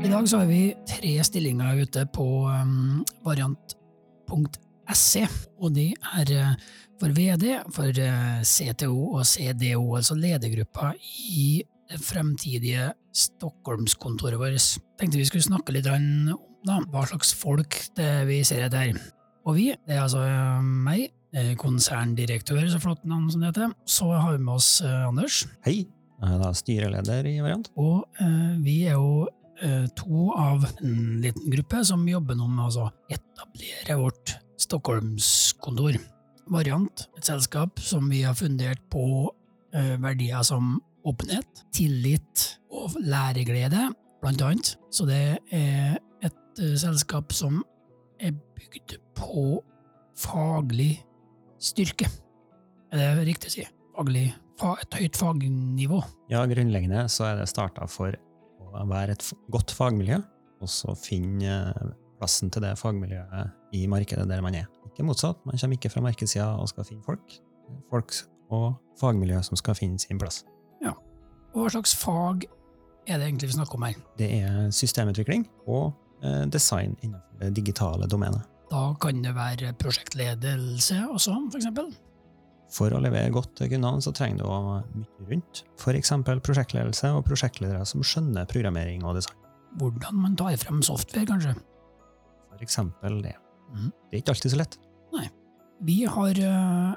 I dag så har vi tre stillinger ute på um, variant.se, og de er uh, for VD, for uh, CTO og CDO, altså ledergruppa i det fremtidige Stockholmskontoret vårt. Tenkte vi skulle snakke litt om da, hva slags folk det vi ser etter. Og vi, det er altså uh, meg, konserndirektør, så flott navn som det heter. Så har vi med oss Anders. Hei, jeg er da styreleder i Variant. Og eh, vi er jo to av en liten gruppe som jobber nå med å etablere vårt Stockholmskontor. Variant, et selskap som vi har fundert på eh, verdier som åpenhet, tillit og læreglede, blant annet. Så det er et eh, selskap som er bygd på faglig styrke. Er det riktig å si? Faglig, fa et høyt fagnivå. Ja, grunnleggende så er det starta for være et godt fagmiljø, og så finne plassen til det fagmiljøet i markedet der man er. Ikke motsatt, man kommer ikke fra markedssida og skal finne folk. Folk og fagmiljø som skal finne sin plass. Og hva slags fag er det egentlig vi snakker om her? Det er systemutvikling og eh, design innenfor det digitale domenet. Da kan det være prosjektledelse også, for eksempel. For å levere godt til kundene så trenger du å mye rundt, f.eks. prosjektledelse og prosjektledere som skjønner programmering og design. Hvordan man tar frem software, kanskje. For eksempel det. Mhm. Det er ikke alltid så lett. Nei. Vi har øh,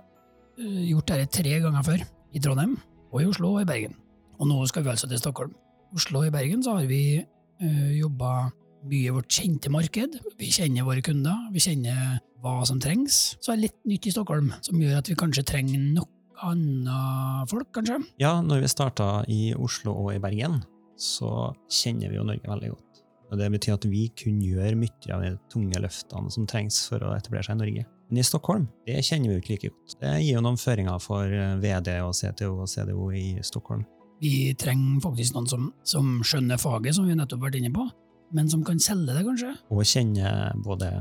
gjort dette tre ganger før, i Trondheim, og i Oslo og i Bergen. Og nå skal vi altså til Stockholm. Oslo og i Bergen så har vi uh, jobba mye i vårt kjente marked. Vi kjenner våre kunder, vi kjenner hva som trengs. Så er det litt nytt i Stockholm, som gjør at vi kanskje trenger noe annet folk, kanskje. Ja, når vi starta i Oslo og i Bergen, så kjenner vi jo Norge veldig godt. Og Det betyr at vi kunne gjøre mye av de tunge løftene som trengs for å etablere seg i Norge. Men i Stockholm det kjenner vi jo ikke like godt. Det gir jo noen føringer for eh, VD og CTO og CDO i Stockholm. Vi trenger faktisk noen som, som skjønner faget, som vi nettopp har vært inne på, men som kan selge det, kanskje. Og kjenne både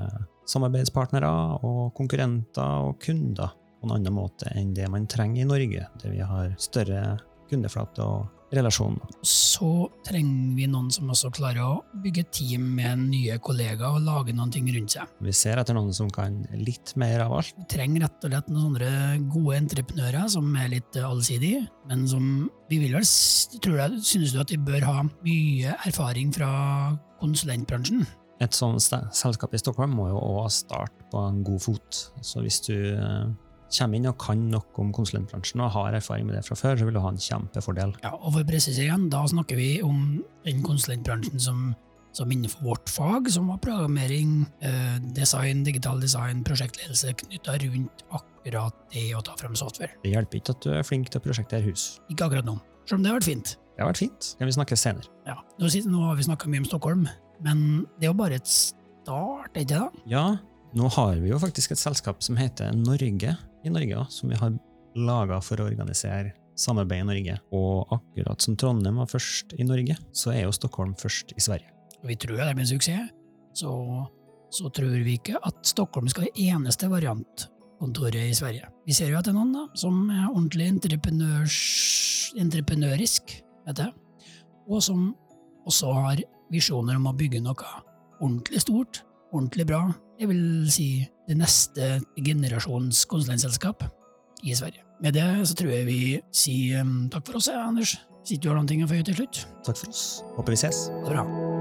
samarbeidspartnere og konkurrenter og kunder på en annen måte enn det man trenger i Norge, der vi har større kundeflate og relasjoner. Så trenger vi noen som også klarer å bygge team med nye kollegaer og lage noen ting rundt seg. Vi ser etter noen som kan litt mer av alt. Vi trenger rett og slett noen andre gode entreprenører som er litt allsidige, men som vi vil vel tror jeg, Synes du at de bør ha mye erfaring fra konsulentbransjen? Et sånt selskap i Stockholm må jo også starte på en god fot. Så hvis du eh, kommer inn og kan noe om konsulentbransjen og har erfaring med det fra før, så vil du ha en kjempefordel. Ja, og for å presisere igjen, da snakker vi om den konsulentbransjen som, som innenfor vårt fag, som var programmering, eh, design, digital design, prosjektledelse knytta rundt akkurat det å ta frem software. Det hjelper ikke at du er flink til å prosjektere hus. Ikke akkurat nå, selv om det har vært fint. Det har vært fint. Kan vi snakke senere? Ja, nå, nå har vi snakka mye om Stockholm, men det er jo bare et start, er ikke det? Ja, nå har vi jo faktisk et selskap som heter Norge i Norge, da, som vi har laga for å organisere samarbeid i Norge. Og akkurat som Trondheim var først i Norge, så er jo Stockholm først i Sverige. Vi tror det blir en suksess, så, så tror vi ikke at Stockholm skal være eneste variantkontoret i Sverige. Vi ser jo at det er noen da, som er ordentlig entreprenørisk, vet jeg, og som også har visjoner om å bygge noe ordentlig stort, ordentlig bra, jeg vil si det neste generasjons konsulentselskap i Sverige. Med det så tror jeg vi sier um, takk for oss, Anders. Sitter du har noen ting å føye til slutt? Takk for oss. Håper vi ses. Ha det bra.